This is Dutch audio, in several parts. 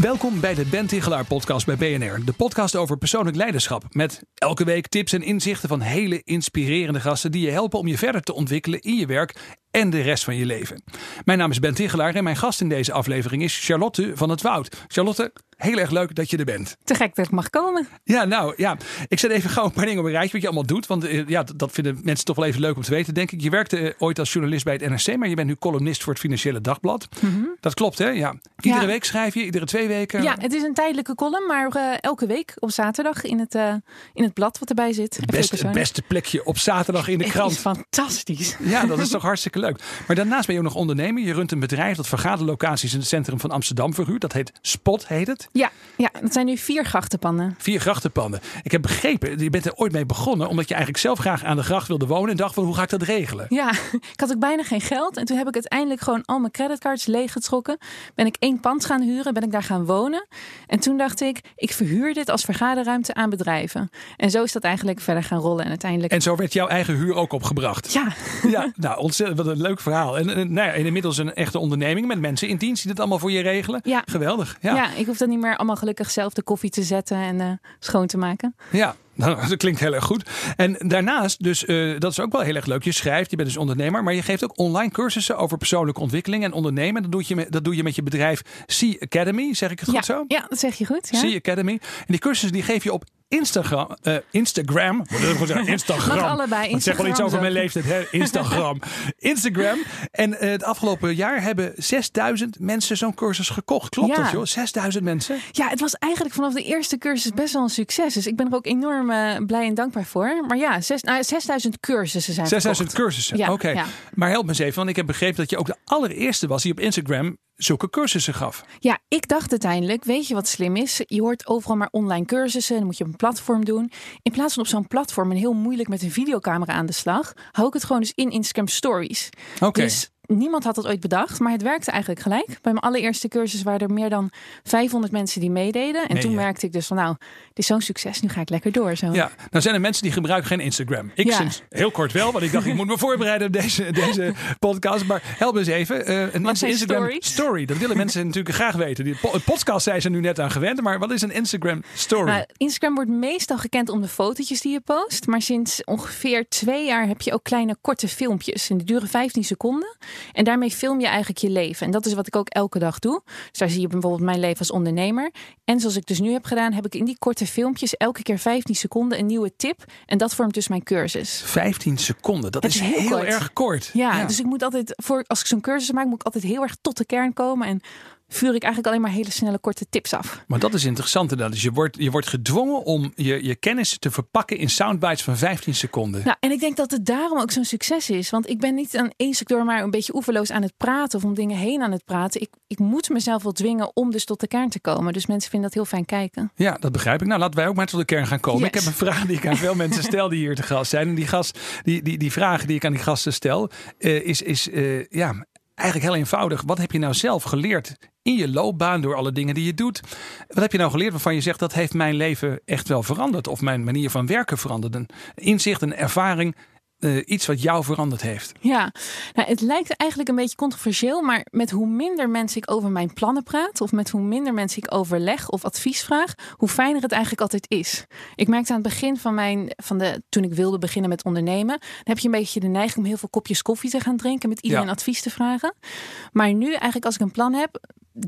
Welkom bij de Ben Tichelaar podcast bij BNR. De podcast over persoonlijk leiderschap. Met elke week tips en inzichten van hele inspirerende gasten die je helpen om je verder te ontwikkelen in je werk en de rest van je leven. Mijn naam is Ben Tichelaar en mijn gast in deze aflevering is Charlotte van het Woud. Charlotte, heel erg leuk dat je er bent. Te gek dat ik mag komen. Ja, nou ja, ik zet even gauw een paar dingen op een rijtje wat je allemaal doet. Want eh, ja, dat vinden mensen toch wel even leuk om te weten, denk ik. Je werkte eh, ooit als journalist bij het NRC, maar je bent nu columnist voor het Financiële Dagblad. Dat klopt, hè? Ja. Iedere Ja. week schrijf je, iedere twee weken. Ja, het is een tijdelijke column, maar eh, elke week op zaterdag in het, in het blad wat erbij zit. Het persoonlijk. beste plekje op zaterdag in de krant. is fantastisch. Ja, dat is toch hartstikke leuk. Maar daarnaast ben je ook nog ondernemer. Je runt een bedrijf dat vergaderlocaties in het centrum van Amsterdam verhuurt. Dat heet Spot, heet het. Ja, ja, het zijn nu vier grachtenpannen. Vier grachtenpanden. Ik heb begrepen, je bent er ooit mee begonnen omdat je eigenlijk zelf graag aan de gracht wilde wonen. En dacht van, hoe ga ik dat regelen? Ja, ik had ook bijna geen geld. En toen heb ik uiteindelijk gewoon al mijn creditcards leeggetrokken. Ben ik één pand gaan huren, ben ik daar gaan wonen. En toen dacht ik, ik verhuur dit als vergaderruimte aan bedrijven. En zo is dat eigenlijk verder gaan rollen. En uiteindelijk... En zo werd jouw eigen huur ook opgebracht. Ja, Ja, nou, ontzettend, wat een leuk verhaal. En, en, nou ja, en inmiddels een echte onderneming met mensen in dienst die dat allemaal voor je regelen. Ja. Geweldig. Ja, ja. ik hoef dan niet meer allemaal gelukkig zelf de koffie te zetten en eh, schoon te maken. Ja, dat klinkt heel erg goed. En daarnaast, dus eh, dat is ook wel heel erg leuk. Je schrijft, je bent dus ondernemer, maar je geeft ook online cursussen over persoonlijke ontwikkeling en ondernemen. Dat doe je met, dat doe je met je bedrijf C Academy, zeg ik het ja, goed zo? ja, dat zeg je goed. Ja. C Academy. En die cursussen die geef je op Instagram. eh, Instagram. Instagram. Mag allebei. Dat zegt wel iets over Instagram mijn leeftijd. Hè? Instagram. Instagram. En eh, het afgelopen jaar hebben 6000 mensen zo'n cursus gekocht. Klopt Ja. dat joh? 6000 mensen? Ja, het was eigenlijk vanaf de eerste cursus best wel een succes. Dus ik ben er ook enorm blij en dankbaar voor. Maar ja, zes, nou, 6000 cursussen zijn 6000 verkocht. cursussen. Ja, Oké. ja. Maar help me eens even, want ik heb begrepen dat je ook de allereerste was die op Instagram zulke cursussen gaf. Ja, ik dacht uiteindelijk, weet je wat slim is? Je hoort overal maar online cursussen. Dan moet je op een platform doen. In plaats van op zo'n platform en heel moeilijk met een videocamera aan de slag, hou ik het gewoon dus in Instagram Stories. Oké. Dus niemand had dat ooit bedacht, maar het werkte eigenlijk gelijk. Bij mijn allereerste cursus waren er meer dan 500 mensen die meededen. En toen merkte ik dus van, nou, dit is zo'n succes, nu ga ik lekker door. Zo. Ja, nou zijn er mensen die gebruiken geen Instagram. Ik Ja. sinds heel kort wel, want ik dacht ik moet me voorbereiden op deze, deze podcast. Maar help eens even. eh, een Instagram stories? story. Dat willen mensen natuurlijk graag weten. Die po- podcast zijn ze nu net aan gewend. Maar wat is een Instagram story? Nou, Instagram wordt meestal gekend om de fotootjes die je post. Maar sinds ongeveer twee jaar heb je ook kleine korte filmpjes. En die duren 15 seconden. En daarmee film je eigenlijk je leven. En dat is wat ik ook elke dag doe. Dus daar zie je bijvoorbeeld mijn leven als ondernemer. En zoals ik dus nu heb gedaan, heb ik in die korte filmpjes elke keer 15 seconden een nieuwe tip. En dat vormt dus mijn cursus. 15 seconden. Dat is heel heel kort. erg kort. Ja, dus ik moet altijd, voor, als ik zo'n cursus maak, moet ik altijd heel erg tot de kern komen. En vuur ik eigenlijk alleen maar hele snelle korte tips af. Maar dat is interessant inderdaad. Dus je wordt, je wordt gedwongen om je, je kennis te verpakken in soundbites van 15 seconden. Nou, en ik denk dat het daarom ook zo'n succes is. Want ik ben niet aan één sector maar een beetje oeverloos aan het praten of om dingen heen aan het praten. Ik, ik moet mezelf wel dwingen om dus tot de kern te komen. Dus mensen vinden dat heel fijn kijken. Ja, dat begrijp ik. Nou, laten wij ook maar tot de kern gaan komen. Yes. Ik heb een vraag die ik aan veel mensen stel die hier te gast zijn. En die, gast, die, die, die vraag die ik aan die gasten stel, eh, is, is eh, ja, eigenlijk heel eenvoudig. Wat heb je nou zelf geleerd in je loopbaan door alle dingen die je doet? Wat heb je nou geleerd waarvan je zegt dat heeft mijn leven echt wel veranderd? Of mijn manier van werken veranderd? Een inzicht, een ervaring, eh, iets wat jou veranderd heeft. Ja, nou, het lijkt eigenlijk een beetje controversieel. Maar met hoe minder mensen ik over mijn plannen praat. Of met hoe minder mensen ik overleg of advies vraag. Hoe fijner het eigenlijk altijd is. Ik merkte aan het begin van mijn, van de, toen ik wilde beginnen met ondernemen. Dan heb je een beetje de neiging om heel veel kopjes koffie te gaan drinken. Met iedereen Ja. advies te vragen. Maar nu eigenlijk als ik een plan heb.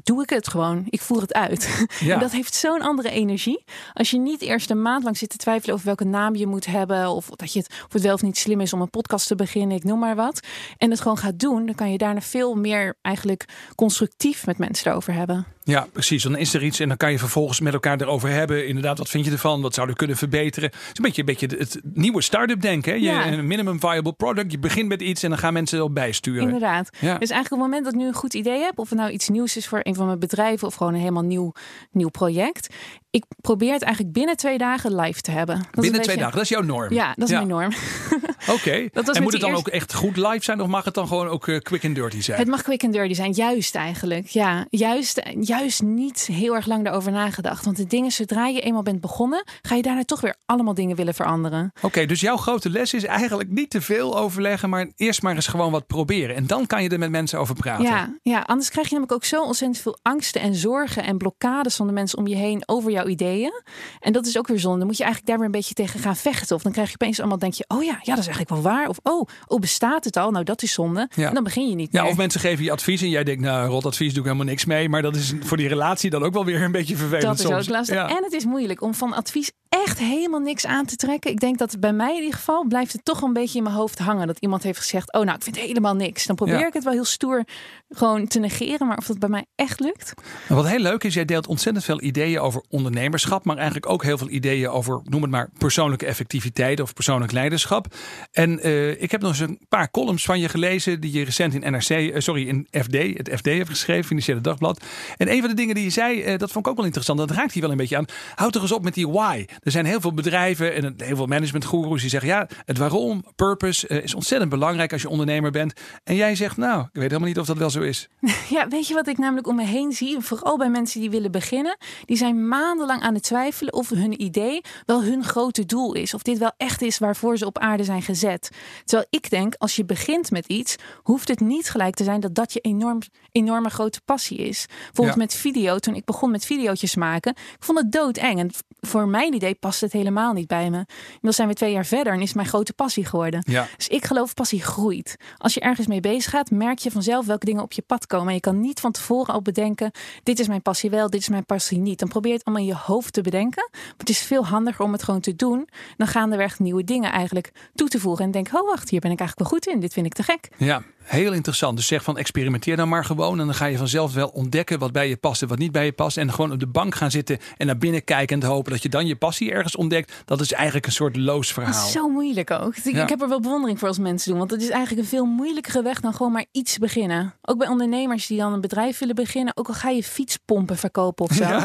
Doe ik het gewoon. Ik voer het uit. Ja. En dat heeft zo'n andere energie. Als je niet eerst een maand lang zit te twijfelen over welke naam je moet hebben. Of dat je het, of het wel of niet slim is om een podcast te beginnen. Ik noem maar wat. En het gewoon gaat doen. Dan kan je daarna veel meer eigenlijk constructief met mensen erover hebben. Ja, precies. Dan is er iets en dan kan je vervolgens met elkaar erover hebben. Inderdaad, wat vind je ervan? Wat zou er kunnen verbeteren? Het is een beetje, een beetje het nieuwe start-up denken. Hè? Je, Ja. Een minimum viable product. Je begint met iets en dan gaan mensen erop bijsturen. Inderdaad. Ja. Dus eigenlijk op het moment dat ik nu een goed idee heb, of het nou iets nieuws is voor een van mijn bedrijven of gewoon een helemaal nieuw, nieuw project. Ik probeer het eigenlijk binnen twee dagen live te hebben. Dat binnen twee dagen, dat is jouw norm. Ja, dat is mijn norm. Oké. en moet het dan ook echt goed live zijn of mag het dan gewoon ook uh, quick and dirty zijn? Het mag quick and dirty zijn, juist eigenlijk. Ja, juist, juist niet heel erg lang daarover nagedacht. Want de dingen, zodra je eenmaal bent begonnen, ga je daarna toch weer allemaal dingen willen veranderen. Oké, dus jouw grote les is eigenlijk niet te veel overleggen, maar eerst maar eens gewoon wat proberen. En dan kan je er met mensen over praten. Ja, ja anders krijg je namelijk ook zo ontzettend veel angsten en zorgen en blokkades van de mensen om je heen over jouw ideeën. En dat is ook weer zonde. Dan moet je eigenlijk daar weer een beetje tegen gaan vechten. Of dan krijg je opeens allemaal, denk je, oh ja, ja, dat is eigenlijk wel waar. Of oh, oh bestaat het al? Nou, dat is zonde. Ja. En dan begin je niet. Ja, of mensen geven je advies en jij denkt, nou, rot advies doe ik helemaal niks mee. Maar dat is voor die relatie dan ook wel weer een beetje vervelend. Dat is soms. ook lastig. En het is moeilijk om van advies echt helemaal niks aan te trekken. Ik denk dat bij mij in ieder geval blijft het toch een beetje in mijn hoofd hangen. Dat iemand heeft gezegd, oh nou, ik vind helemaal niks. Dan probeer ik het wel heel stoer gewoon te negeren. Maar of dat bij mij echt lukt. Wat heel leuk is, jij deelt ontzettend veel ideeën over ondernemerschap. Maar eigenlijk ook heel veel ideeën over, noem het maar, persoonlijke effectiviteit of persoonlijk leiderschap. En uh, ik heb nog eens een paar columns van je gelezen die je recent in NRC, uh, eh, sorry, in FD, het FD heeft geschreven, Financiële Dagblad. En een van de dingen die je zei, uh, dat vond ik ook wel interessant. Dat raakt hier wel een beetje aan. Houd toch eens op met die why. Er zijn heel veel bedrijven en heel veel managementgoeroes die zeggen, ja, het waarom, purpose is ontzettend belangrijk als je ondernemer bent. En jij zegt, nou, ik weet helemaal niet of dat wel zo is. Ja, weet je wat ik namelijk om me heen zie? Vooral bij mensen die willen beginnen. Die zijn maandenlang aan het twijfelen of hun idee wel hun grote doel is. Of dit wel echt is waarvoor ze op aarde zijn gezet. Terwijl ik denk, als je begint met iets, hoeft het niet gelijk te zijn dat dat je enorm, enorme grote passie is. Bijvoorbeeld met video, toen ik begon met video's maken, ik vond het doodeng. En voor mijn idee past het helemaal niet bij me. Inmiddels zijn we twee jaar verder en is mijn grote passie geworden. Ja. Dus ik geloof passie groeit. Als je ergens mee bezig gaat, merk je vanzelf welke dingen op je pad komen. En je kan niet van tevoren al bedenken, dit is mijn passie wel, dit is mijn passie niet. Dan probeer je het allemaal in je hoofd te bedenken. Maar het is veel handiger om het gewoon te doen. Dan gaan er weg nieuwe dingen eigenlijk toe te voegen. En denk, oh wacht, hier ben ik eigenlijk wel goed in. Dit vind ik te gek. Ja, Heel interessant. Dus zeg van experimenteer dan maar gewoon. En dan ga je vanzelf wel ontdekken wat bij je past en wat niet bij je past. En gewoon op de bank gaan zitten en naar binnen kijken en hopen dat je dan je passie ergens ontdekt. Dat is eigenlijk een soort loos verhaal. Dat is zo moeilijk ook. Ik, ik heb er wel bewondering voor als mensen doen. Want het is eigenlijk een veel moeilijkere weg dan gewoon maar iets beginnen. Ook bij ondernemers die dan een bedrijf willen beginnen. Ook al ga je fietspompen verkopen of zo.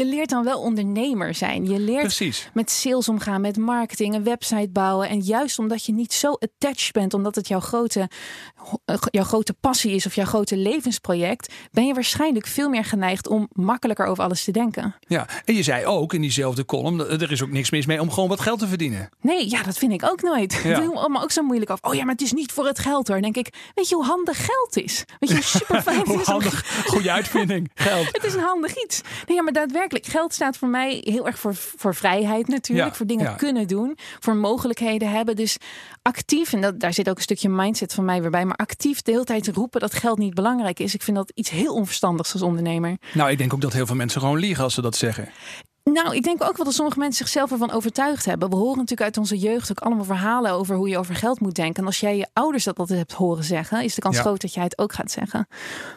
Je leert dan wel ondernemer zijn. Je leert Precies. met sales omgaan, met marketing, een website bouwen. En juist omdat je niet zo attached bent, omdat het jouw grote jouw grote passie is of jouw grote levensproject, ben je waarschijnlijk veel meer geneigd om makkelijker over alles te denken. Ja, en je zei ook in diezelfde column, er is ook niks mis mee om gewoon wat geld te verdienen. Nee, ja, dat vind ik ook nooit. Ja. doe allemaal ook zo moeilijk af. Oh ja, maar het is niet voor het geld hoor. Dan denk ik, weet je hoe handig geld is? Weet je hoe super fijn het is? handig, goede uitvinding, geld. het is een handig iets. Nee, ja, maar daadwerkelijk, geld staat voor mij heel erg voor, voor vrijheid natuurlijk. voor dingen kunnen doen, voor mogelijkheden hebben. Dus actief, en dat, daar zit ook een stukje mindset van mij weer bij, maar actief de hele tijd roepen dat geld niet belangrijk is. Ik vind dat iets heel onverstandigs als ondernemer. Nou, ik denk ook dat heel veel mensen gewoon liegen als ze dat zeggen. Nou, ik denk ook wel dat sommige mensen zichzelf ervan overtuigd hebben. We horen natuurlijk uit onze jeugd ook allemaal verhalen over hoe je over geld moet denken. En als jij je ouders dat altijd hebt horen zeggen, is de kans groot dat jij het ook gaat zeggen.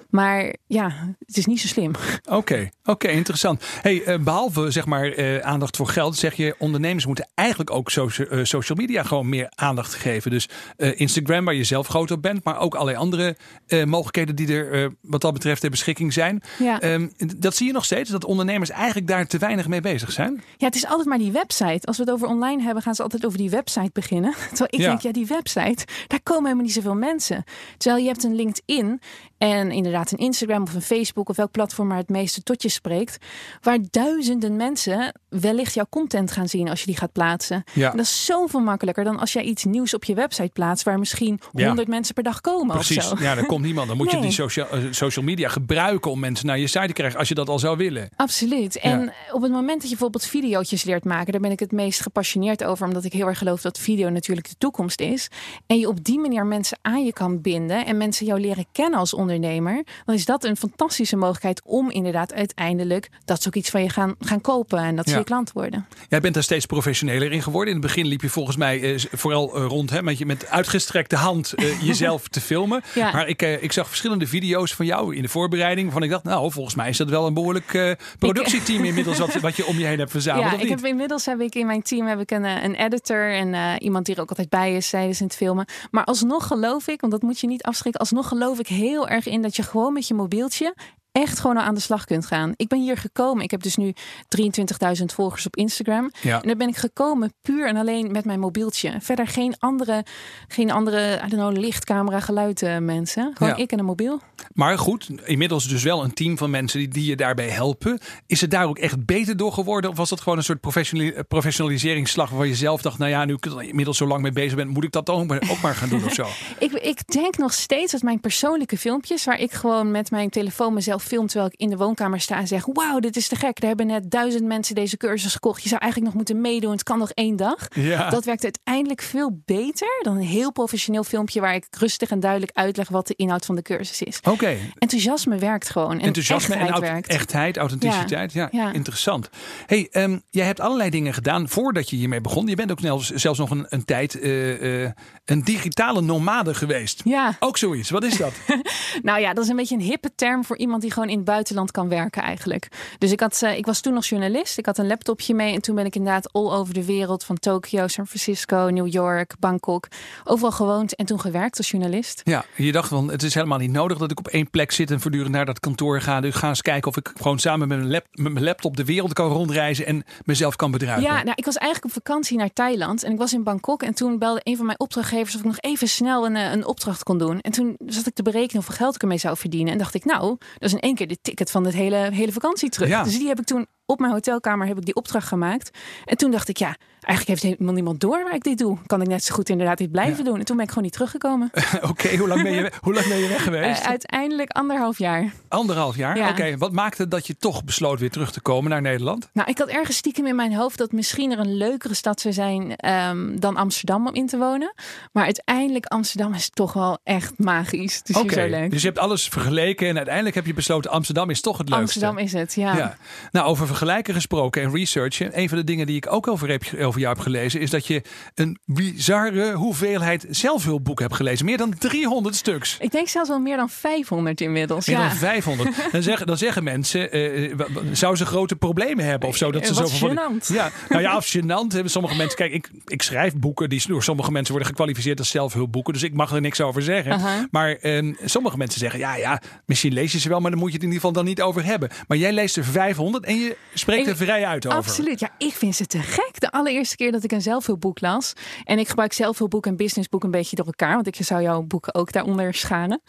Maar ja, het is niet zo slim. Oké, oké, interessant. Hey, uh, behalve zeg maar uh, aandacht voor geld, zeg je ondernemers moeten eigenlijk ook social, uh, social media gewoon meer aandacht geven. Dus Instagram, waar je zelf groot op bent, maar ook allerlei andere mogelijkheden die er wat dat betreft ter beschikking zijn. Ja. Um, dat zie je nog steeds, dat ondernemers eigenlijk daar te weinig mee bezig zijn. Ja, het is altijd maar die website. Als we het over online hebben, gaan ze altijd over die website beginnen. Terwijl ik denk, ja, die website, daar komen helemaal niet zoveel mensen. Terwijl je hebt een LinkedIn en inderdaad een Instagram of een Facebook of welk platform maar het meeste tot je spreekt. Waar duizenden mensen wellicht jouw content gaan zien als je die gaat plaatsen. Ja. En dat is zoveel makkelijker dan als jij iets nieuws op je website plaatst waar misschien honderd mensen per dag komen. Precies, of zo. ja, daar komt niemand. Dan moet je die social, uh, social media gebruiken om mensen naar je site te krijgen als je dat al zou willen. Absoluut. En op het moment dat je bijvoorbeeld video's leert maken, daar ben ik het meest gepassioneerd over, omdat ik heel erg geloof dat video natuurlijk de toekomst is. En je op die manier mensen aan je kan binden en mensen jou leren kennen als ondernemer ondernemer, dan is dat een fantastische mogelijkheid om inderdaad uiteindelijk dat ze ook iets van je gaan, gaan kopen en dat ze je klant worden. Jij bent er steeds professioneler in geworden. In het begin liep je volgens mij eh, vooral eh, rond hè, met, je, met uitgestrekte hand eh, jezelf te filmen. Ja. Maar ik, ik zag verschillende video's van jou in de voorbereiding waarvan ik dacht, nou volgens mij is dat wel een behoorlijk productieteam inmiddels wat, wat je om je heen hebt verzameld. Ja, ik heb, inmiddels heb ik in mijn team heb ik een, een editor en iemand die er ook altijd bij is tijdens het filmen. Maar alsnog geloof ik, want dat moet je niet afschrikken, alsnog geloof ik heel erg in dat je gewoon met je mobieltje echt gewoon al aan de slag kunt gaan. Ik ben hier gekomen. Ik heb dus nu 23.000 volgers op Instagram. Ja. En daar ben ik gekomen puur en alleen met mijn mobieltje. Verder geen andere, geen andere I don't know, lichtcamera, geluid eh, mensen. Gewoon Ja. ik en een mobiel. Maar goed, inmiddels dus wel een team van mensen die, die je daarbij helpen. Is het daar ook echt beter door geworden? Of was dat gewoon een soort professionali- professionaliseringsslag waarvan je zelf dacht, nou ja, nu ik er inmiddels zo lang mee bezig ben, moet ik dat ook maar, ook maar gaan doen of zo? Ik, ik denk nog steeds dat mijn persoonlijke filmpjes, waar ik gewoon met mijn telefoon mezelf film terwijl ik in de woonkamer sta en zeg: Wauw, dit is te gek. Er hebben net duizend mensen deze cursus gekocht. Je zou eigenlijk nog moeten meedoen. Het kan nog één dag. Ja. Dat werkt uiteindelijk veel beter dan een heel professioneel filmpje waar ik rustig en duidelijk uitleg wat de inhoud van de cursus is. Oké. Enthousiasme werkt gewoon. En Enthousiasme en echtheid werkt. echtheid, authenticiteit. Ja, Ja. interessant. Hey, ehm, jij hebt allerlei dingen gedaan voordat je hiermee begon. Je bent ook zelfs, zelfs nog een, een tijd eh, eh, een digitale nomade geweest. Ja, Ook zoiets. Wat is dat? nou ja, dat is een beetje een hippe term voor iemand die gewoon in het buitenland kan werken eigenlijk. Dus ik, had, eh, ik was toen nog journalist. Ik had een laptopje mee en toen ben ik inderdaad all over de wereld. Van Tokio, San Francisco, New York, Bangkok. Overal gewoond en toen gewerkt als journalist. Ja, je dacht van het is helemaal niet nodig dat ik op één plek zit en voortdurend naar dat kantoor ga. Dus ga eens kijken of ik gewoon samen met mijn, lap, met mijn laptop de wereld kan rondreizen en mezelf kan bedruipen. Ja, nou, ik was eigenlijk op vakantie naar Thailand en ik was in Bangkok. En toen belde een van mijn opdrachtgevers of ik nog even snel een, eh, een opdracht kon doen. En toen zat ik te berekenen hoeveel geld ik ermee zou verdienen. En dacht ik, nou, dat is in één keer de ticket van het hele, hele vakantie terug. Ja. Dus die heb ik toen op mijn hotelkamer heb ik die opdracht gemaakt. En toen dacht ik, ja, eigenlijk heeft helemaal niemand door waar ik dit doe. Kan ik net zo goed inderdaad dit blijven doen. En toen ben ik gewoon niet teruggekomen. Oké, hoe, lang ben je, hoe lang ben je weg geweest? Eh, uiteindelijk anderhalf jaar. Anderhalf jaar? Ja. Oké, wat maakte dat je toch besloot weer terug te komen naar Nederland? Nou, ik had ergens stiekem in mijn hoofd dat misschien er een leukere stad zou zijn ehm, dan Amsterdam om in te wonen. Maar uiteindelijk Amsterdam is toch wel echt magisch. Het is zo leuk. dus je hebt alles vergeleken en uiteindelijk heb je besloten Amsterdam is toch het leukste. Amsterdam is het, ja. Ja. Nou, over vergelijken gesproken en researchen. Een van de dingen die ik ook over, heb, over jou heb gelezen, is dat je een bizarre hoeveelheid zelfhulpboeken hebt gelezen. Meer dan 300 stuks. Ik denk zelfs wel meer dan 500 inmiddels. Meer ja. dan 500. Dan zeggen, dan zeggen mensen, eh, wa- wa- zou ze grote problemen hebben of zo? Dat ze Eh, zoveel van. Ja, nou ja, of gênant. hebben Sommige mensen, kijk, ik, ik schrijf boeken die door sommige mensen worden gekwalificeerd als zelfhulpboeken. Dus ik mag er niks over zeggen. Maar ehm, sommige mensen zeggen, ja, ja, misschien lees je ze wel, maar dan moet je het in ieder geval dan niet over hebben. Maar jij leest er 500 en je spreekt Ik- er vrij uit over. Absoluut. Ja, ik vind ze te gek. De allereerste keer dat ik een zelfhulpboek las. En ik gebruik zelfhulpboek en businessboek een beetje door elkaar. Want ik zou jouw boeken ook daaronder scharen.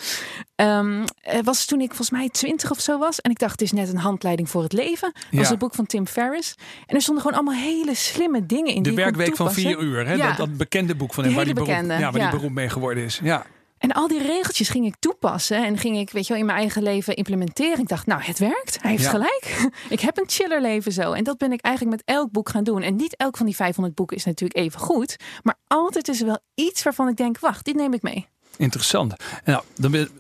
Ehm, was toen ik volgens mij twintig of zo was. En ik dacht, het is net een handleiding voor het leven. Dat was Ja. het boek van Tim Ferriss. En er stonden gewoon allemaal hele slimme dingen in. De die werkweek van vier uur. Hè? Ja. Dat, dat bekende boek van hem, waar, die beroemd, ja, waar die ja. beroemd mee geworden is. Ja. En al die regeltjes ging ik toepassen. En ging ik, weet je wel, in mijn eigen leven implementeren. Ik dacht, nou, het werkt. Hij heeft Ja. gelijk. ik heb een chiller leven zo. En dat ben ik eigenlijk met elk boek gaan doen. En niet elk van die 500 boeken is natuurlijk even goed. Maar altijd is er wel iets waarvan ik denk, wacht, dit neem ik mee. Interessant. Nou, dan ben-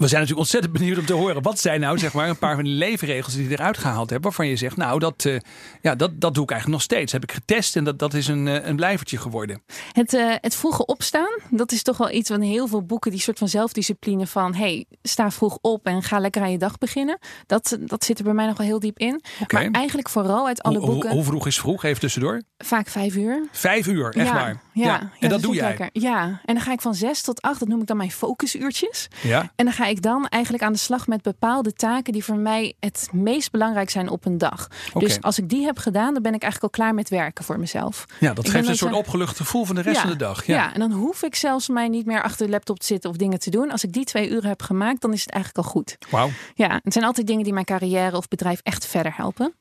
we zijn natuurlijk ontzettend benieuwd om te horen. Wat zijn nou zeg maar een paar van die leefregels die je eruit gehaald hebt. Waarvan je zegt, nou dat, eh, ja, dat, dat doe ik eigenlijk nog steeds. Heb ik getest en dat, dat is een, eh, een blijvertje geworden. Het, eh, het vroege opstaan, dat is toch wel iets van heel veel boeken. Die soort van zelfdiscipline van, hey, sta vroeg op en ga lekker aan je dag beginnen. Dat, dat zit er bij mij nog wel heel diep in. Maar eigenlijk vooral uit alle Hoe, hoe, boeken, hoe vroeg is vroeg? Even tussendoor. vaak vijf uur. Vijf uur, echt ja, waar. Ja, ja, En dat, doe jij. lekker. Ja, en dan ga ik van zes tot acht, dat noem ik dan mijn focusuurtjes. Ja. En dan ga ik dan eigenlijk aan de slag met bepaalde taken die voor mij het meest belangrijk zijn op een dag. Dus als ik die heb gedaan, dan ben ik eigenlijk al klaar met werken voor mezelf. ja, dat Ik geeft een soort opgelucht gevoel van de rest Ja, van de dag. Ja. Ja. en dan hoef ik zelfs mij niet meer achter de laptop te zitten of dingen te doen. Als ik die twee uren heb gemaakt, dan is het eigenlijk al goed. Wauw. Ja, het zijn altijd dingen die mijn carrière of bedrijf echt verder helpen.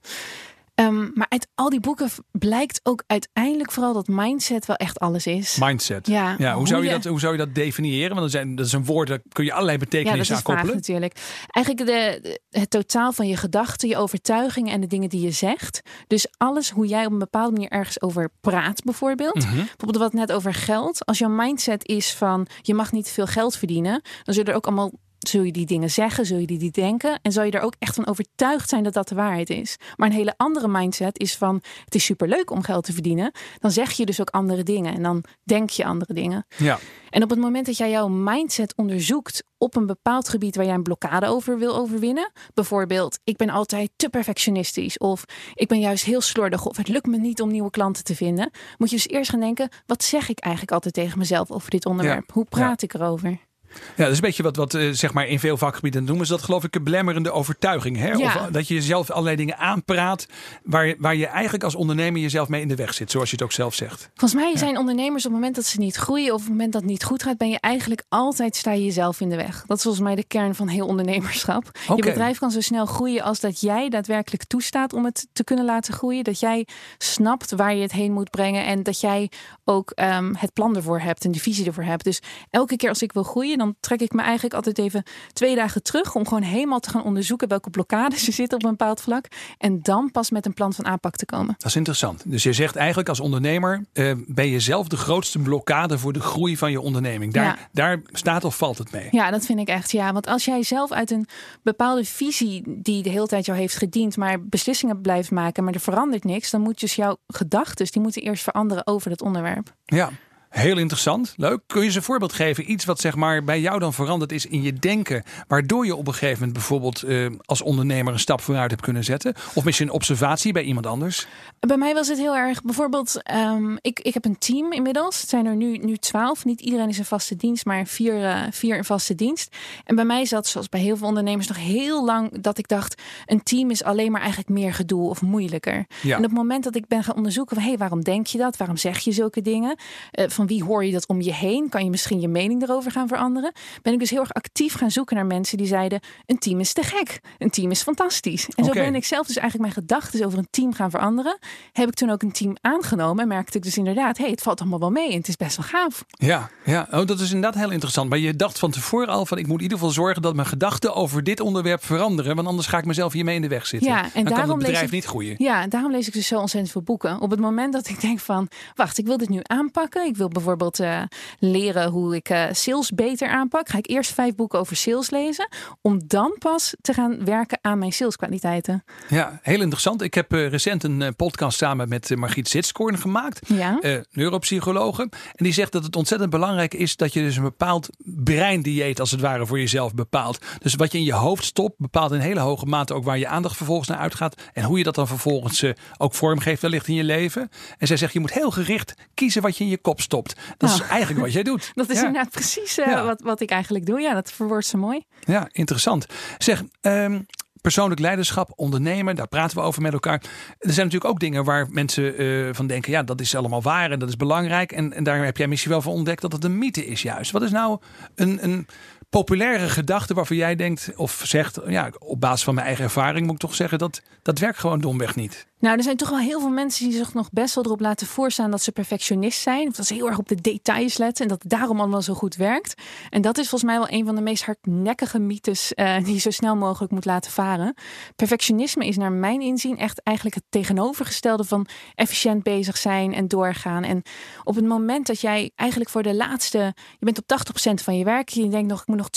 Ehm, maar uit al die boeken blijkt ook uiteindelijk vooral dat mindset wel echt alles is. Mindset. Ja, hoe, hoe zou je je- dat, hoe zou je dat definiëren? Want dat, zijn, dat is een woord, daar kun je allerlei Ja, dat betekenissen is aan vaak koppelen. natuurlijk. Eigenlijk de, de- het totaal van je gedachten, je overtuigingen en de dingen die je zegt. Dus alles hoe jij op een bepaalde manier ergens over praat, bijvoorbeeld. Mhm. Bijvoorbeeld wat net over geld. Als jouw mindset is van je mag niet veel geld verdienen, dan zullen er ook allemaal. Zul je die dingen zeggen, zul je die, die denken en zal je er ook echt van overtuigd zijn dat dat de waarheid is. Maar een hele andere mindset is van het is superleuk om geld te verdienen. Dan zeg je dus ook andere dingen en dan denk je andere dingen. Ja. En op het moment dat jij jouw mindset onderzoekt op een bepaald gebied waar jij een blokkade over wil overwinnen, bijvoorbeeld ik ben altijd te perfectionistisch of ik ben juist heel slordig of het lukt me niet om nieuwe klanten te vinden, moet je dus eerst gaan denken, wat zeg ik eigenlijk altijd tegen mezelf over dit onderwerp? Hoe praat ik erover? Ja, dat is een beetje wat, wat eh, zeg maar in veel vakgebieden noemen ze dat geloof ik een belemmerende overtuiging. Hè? Ja. Of dat je jezelf allerlei dingen aanpraat waar, waar je eigenlijk als ondernemer jezelf mee in de weg zit, zoals je het ook zelf zegt. Volgens mij zijn ondernemers op het moment dat ze niet groeien of op het moment dat het niet goed gaat, ben je eigenlijk altijd sta je jezelf in de weg. Dat is volgens mij de kern van heel ondernemerschap. Je bedrijf kan zo snel groeien als dat jij daadwerkelijk toestaat om het te kunnen laten groeien. Dat jij snapt waar je het heen moet brengen en dat jij ook ehm, het plan ervoor hebt en de visie ervoor hebt. Dus elke keer als ik wil groeien, dan trek ik me eigenlijk altijd even twee dagen terug om gewoon helemaal te gaan onderzoeken welke blokkades er zitten op een bepaald vlak. En dan pas met een plan van aanpak te komen. Dat is interessant. Dus je zegt eigenlijk als ondernemer eh, ben je zelf de grootste blokkade voor de groei van je onderneming. Daar, Ja. daar staat of valt het mee. Ja, dat vind ik echt. Ja, want als jij zelf uit een bepaalde visie die de hele tijd jou heeft gediend, maar beslissingen blijft maken, maar er verandert niks, dan moet dus jouw gedachten, die moeten eerst veranderen over dat onderwerp. Ja. Heel interessant, leuk. Kun je eens een voorbeeld geven? Iets wat zeg maar bij jou dan veranderd is in je denken, waardoor je op een gegeven moment bijvoorbeeld eh, als ondernemer een stap vooruit hebt kunnen zetten? Of misschien een observatie bij iemand anders? Bij mij was het heel erg, bijvoorbeeld, ehm, ik, ik heb een team inmiddels. Het zijn er nu, nu twaalf. Niet iedereen is een vaste dienst, maar vier, eh, vier in vaste dienst. En bij mij zat, zoals bij heel veel ondernemers, nog heel lang dat ik dacht, een team is alleen maar eigenlijk meer gedoe of moeilijker. Ja. En op het moment dat ik ben gaan onderzoeken hé, hey, waarom denk je dat? Waarom zeg je zulke dingen? Eh, van wie hoor je dat om je heen? Kan je misschien je mening erover gaan veranderen? Ben ik dus heel erg actief gaan zoeken naar mensen die zeiden, een team is te gek. Een team is fantastisch. En zo ben ik zelf dus eigenlijk mijn gedachten over een team gaan veranderen. Heb ik toen ook een team aangenomen en merkte ik dus inderdaad, hé, hey, het valt allemaal wel mee en het is best wel gaaf. Ja, ja. Oh, dat is inderdaad heel interessant. Maar je dacht van tevoren al van ik moet in ieder geval zorgen dat mijn gedachten over dit onderwerp veranderen. Want anders ga ik mezelf hiermee in de weg zitten. Ja, en dan kan het daarom lees bedrijf ik- niet groeien. Ja, daarom lees ik dus zo ontzettend veel boeken. Op het moment dat ik denk van, wacht, ik wil dit nu aanpakken. Ik wil bijvoorbeeld eh, leren hoe ik eh, sales beter aanpak. Ga ik eerst vijf boeken over sales lezen. Om dan pas te gaan werken aan mijn saleskwaliteiten. Ja, heel interessant. Ik heb eh, recent een podcast samen met Margriet Zitskoorn gemaakt. Ja. neuropsychologe. En die zegt dat het ontzettend belangrijk is dat je dus een bepaald breindieet als het ware voor jezelf bepaalt. Dus wat je in je hoofd stopt bepaalt in hele hoge mate ook waar je aandacht vervolgens naar uitgaat. En hoe je dat dan vervolgens ook vormgeeft wellicht in je leven. En zij zegt je moet heel gericht kiezen wat je in je kop stopt. Dat is Nou. eigenlijk wat jij doet. Dat is Ja. inderdaad precies eh, Ja. wat, wat ik eigenlijk doe. Ja, dat verwoordt ze mooi. Ja, interessant. Zeg, ehm, persoonlijk leiderschap, ondernemen, daar praten we over met elkaar. Er zijn natuurlijk ook dingen waar mensen eh, van denken, ja, dat is allemaal waar en dat is belangrijk. En, en daar heb jij misschien wel van ontdekt dat het een mythe is juist. Wat is nou een, een populaire gedachte waarvan jij denkt of zegt, ja, op basis van mijn eigen ervaring moet ik toch zeggen, dat, dat werkt gewoon domweg niet. Nou, er zijn toch wel heel veel mensen die zich nog best wel erop laten voorstaan dat ze perfectionist zijn. Of dat ze heel erg op de details letten en dat daarom allemaal zo goed werkt. En dat is volgens mij wel een van de meest hardnekkige mythes eh, die je zo snel mogelijk moet laten varen. Perfectionisme is naar mijn inzien echt eigenlijk het tegenovergestelde van efficiënt bezig zijn en doorgaan. En op het moment dat jij eigenlijk voor de laatste, je bent op 80% van je werk, je denkt nog, ik moet nog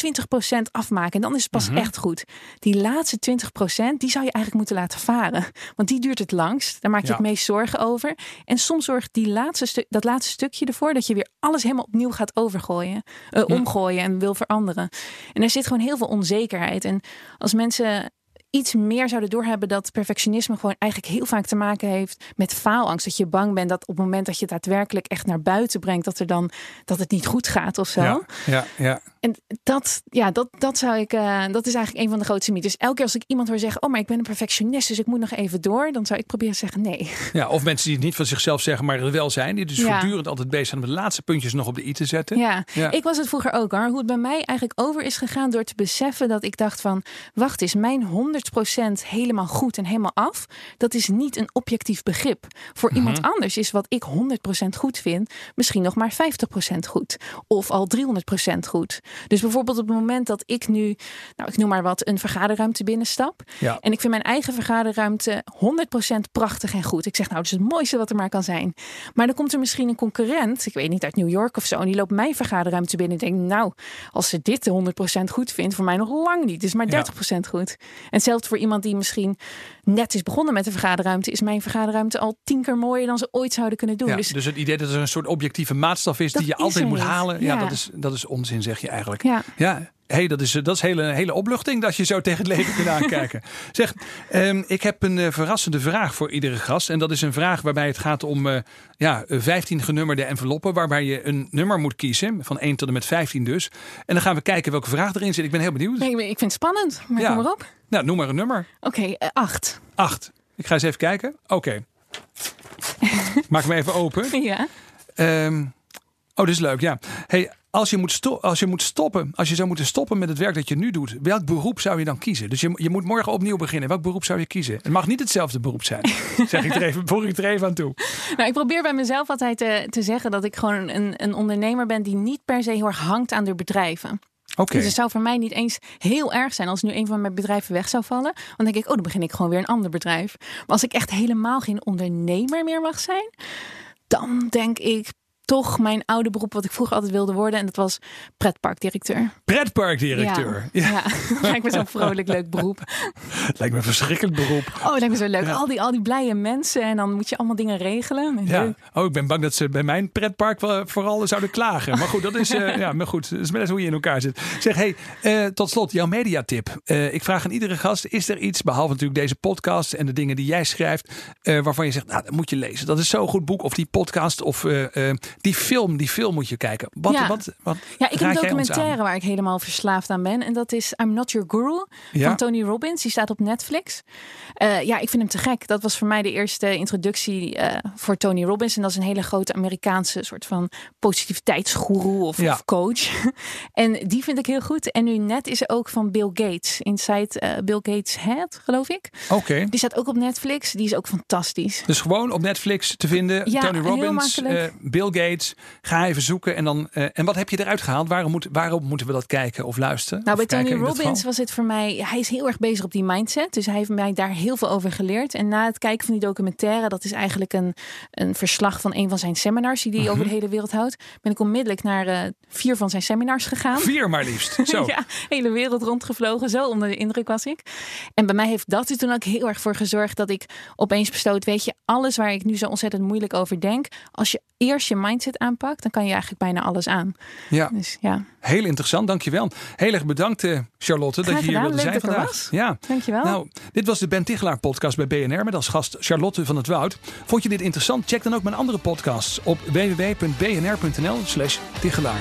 20% afmaken en dan is het pas echt goed. Die laatste 20% die zou je eigenlijk moeten laten varen, want die duurt het langst. Daar maak je Ja. het meest zorgen over. En soms zorgt die laatste dat laatste stukje ervoor dat je weer alles helemaal opnieuw gaat overgooien, eh, omgooien en wil veranderen. En er zit gewoon heel veel onzekerheid. En als mensen iets meer zouden doorhebben dat perfectionisme gewoon eigenlijk heel vaak te maken heeft met faalangst. Dat je bang bent dat op het moment dat je het daadwerkelijk echt naar buiten brengt, dat er dan dat het niet goed gaat of zo. Ja, ja, ja. En dat, ja, dat, dat zou ik, eh, dat is eigenlijk een van de grootste mythes. Elke keer als ik iemand hoor zeggen, oh, maar ik ben een perfectionist, dus ik moet nog even door, dan zou ik proberen te zeggen nee. ja. Of mensen die het niet van zichzelf zeggen, maar er wel zijn. Die dus Ja. voortdurend altijd bezig zijn om de laatste puntjes nog op de i te zetten. Ja. Ja. ik was het vroeger ook hoor. Hoe het bij mij eigenlijk over is gegaan door te beseffen dat ik dacht van, wacht eens, mijn 100% helemaal goed en helemaal af, dat is niet een objectief begrip. Voor Mhm. iemand anders is wat ik 100% goed vind, misschien nog maar 50% goed. Of al 300% goed. Dus bijvoorbeeld op het moment dat ik nu, nou ik noem maar wat, een vergaderruimte binnenstap. Ja. En ik vind mijn eigen vergaderruimte 100% prachtig en goed. Ik zeg nou, dat is het mooiste wat er maar kan zijn. Maar dan komt er misschien een concurrent, ik weet niet, uit New York of zo. En die loopt mijn vergaderruimte binnen en denkt, nou, als ze dit 100% goed vindt, voor mij nog lang niet. Het is maar 30% goed. En voor iemand die misschien net is begonnen met de vergaderruimte. Is mijn vergaderruimte al tien keer mooier dan ze ooit zouden kunnen doen. Ja, dus, dus het idee dat er een soort objectieve maatstaf is die je is altijd moet halen. Ja, Ja. dat, is, dat is onzin, zeg je eigenlijk. ja. Ja, hey, dat is, dat is hele, hele opluchting dat je zo tegen het leven kunt aankijken. zeg, ehm, ik heb een eh, verrassende vraag voor iedere gast. En dat is een vraag waarbij het gaat om eh ja, eh, 15 genummerde enveloppen. Waarbij je een nummer moet kiezen, van 1 tot en met 15 dus. En dan gaan we kijken welke vraag erin zit. Ik ben heel benieuwd. Nee, ik vind het spannend. Maar Ja. kom maar op. Nou, noem maar een nummer. Oké, eh, acht. 8. Ik ga eens even kijken. Oké. Maak hem even open. Ja. Ehm, oh, dit is leuk, ja. Hey, als je, moet als je moet stoppen, als je zou moeten stoppen met het werk dat je nu doet, welk beroep zou je dan kiezen? Dus je, je moet morgen opnieuw beginnen. Welk beroep zou je kiezen? Het mag niet hetzelfde beroep zijn. zeg ik er even, voeg ik er even aan toe. Nou, ik probeer bij mezelf altijd te, te zeggen dat ik gewoon een, een ondernemer ben die niet per se heel erg hangt aan de bedrijven. Dus het zou voor mij niet eens heel erg zijn als nu een van mijn bedrijven weg zou vallen. Dan denk ik, oh, dan begin ik gewoon weer een ander bedrijf. Maar als ik echt helemaal geen ondernemer meer mag zijn, dan denk ik toch mijn oude beroep wat ik vroeger altijd wilde worden. En dat was pretparkdirecteur. Pretparkdirecteur. Ja. Ja, lijkt me zo'n vrolijk leuk beroep. Lijkt me een verschrikkelijk beroep. Oh, lijkt me zo leuk. Ja. Al, die, al die blije mensen en dan moet je allemaal dingen regelen. Ja. Leuk. Oh, ik ben bang dat ze bij mijn pretpark wel vooral zouden klagen. Maar goed, dat is, eh, ja, maar goed, dat is net hoe je in elkaar zit. Zeg, hey, eh, tot slot, jouw mediatip. Eh, ik vraag aan iedere gast, is er iets, behalve natuurlijk deze podcast en de dingen die jij schrijft, eh, waarvan je zegt, nou, dat moet je lezen. Dat is zo'n goed boek. Of die podcast, of eh, eh, die film, die film moet je kijken. Wat, Ja. wat, wat Ja, ik heb een documentaire waar ik helemaal verslaafd aan ben. En dat is I'm Not Your Guru Ja? van Tony Robbins. Die staat op Netflix. Eh, ja, ik vind hem te gek. Dat was voor mij de eerste introductie eh, voor Tony Robbins. En dat is een hele grote Amerikaanse soort van positiviteitsgoeroe of, Ja. of coach. en die vind ik heel goed. En nu net is er ook van Bill Gates. Inside eh, Bill Gates Head, geloof ik. Oké. Die staat ook op Netflix. Die is ook fantastisch. Dus gewoon op Netflix te vinden. Ja, Tony heel Robbins, Bill Gates. Ga even zoeken. En, dan, eh, en wat heb je eruit gehaald? Waarom, moet, waarom moeten we dat kijken of luisteren? Nou, Of bij Tony Robbins was het voor mij. Hij is heel erg bezig op die mindset. Dus hij heeft mij daar heel veel over geleerd. En na het kijken van die documentaire, dat is eigenlijk een, een verslag van een van zijn seminars die hij Mhm. over de hele wereld houdt. Ben ik onmiddellijk naar eh, vier van zijn seminars gegaan. Vier maar liefst. Zo. ja, hele wereld rondgevlogen. Zo onder de indruk was ik. En bij mij heeft dat er toen ook heel erg voor gezorgd dat ik opeens besloot: weet je, alles waar ik nu zo ontzettend moeilijk over denk, als je eerst je mindset aanpakt, dan kan je eigenlijk bijna alles aan. Ja, Dus ja, heel interessant. Dankjewel. Heel erg bedankt, eh, Charlotte, dat je hier gedaan. wilde Leuk zijn vandaag. was. Ja. dankjewel. Nou, dit was de Ben Tichelaar podcast bij BNR met als gast Charlotte van het Woud. Vond je dit interessant? Check dan ook mijn andere podcasts op www.bnr.nl slash Tichelaar.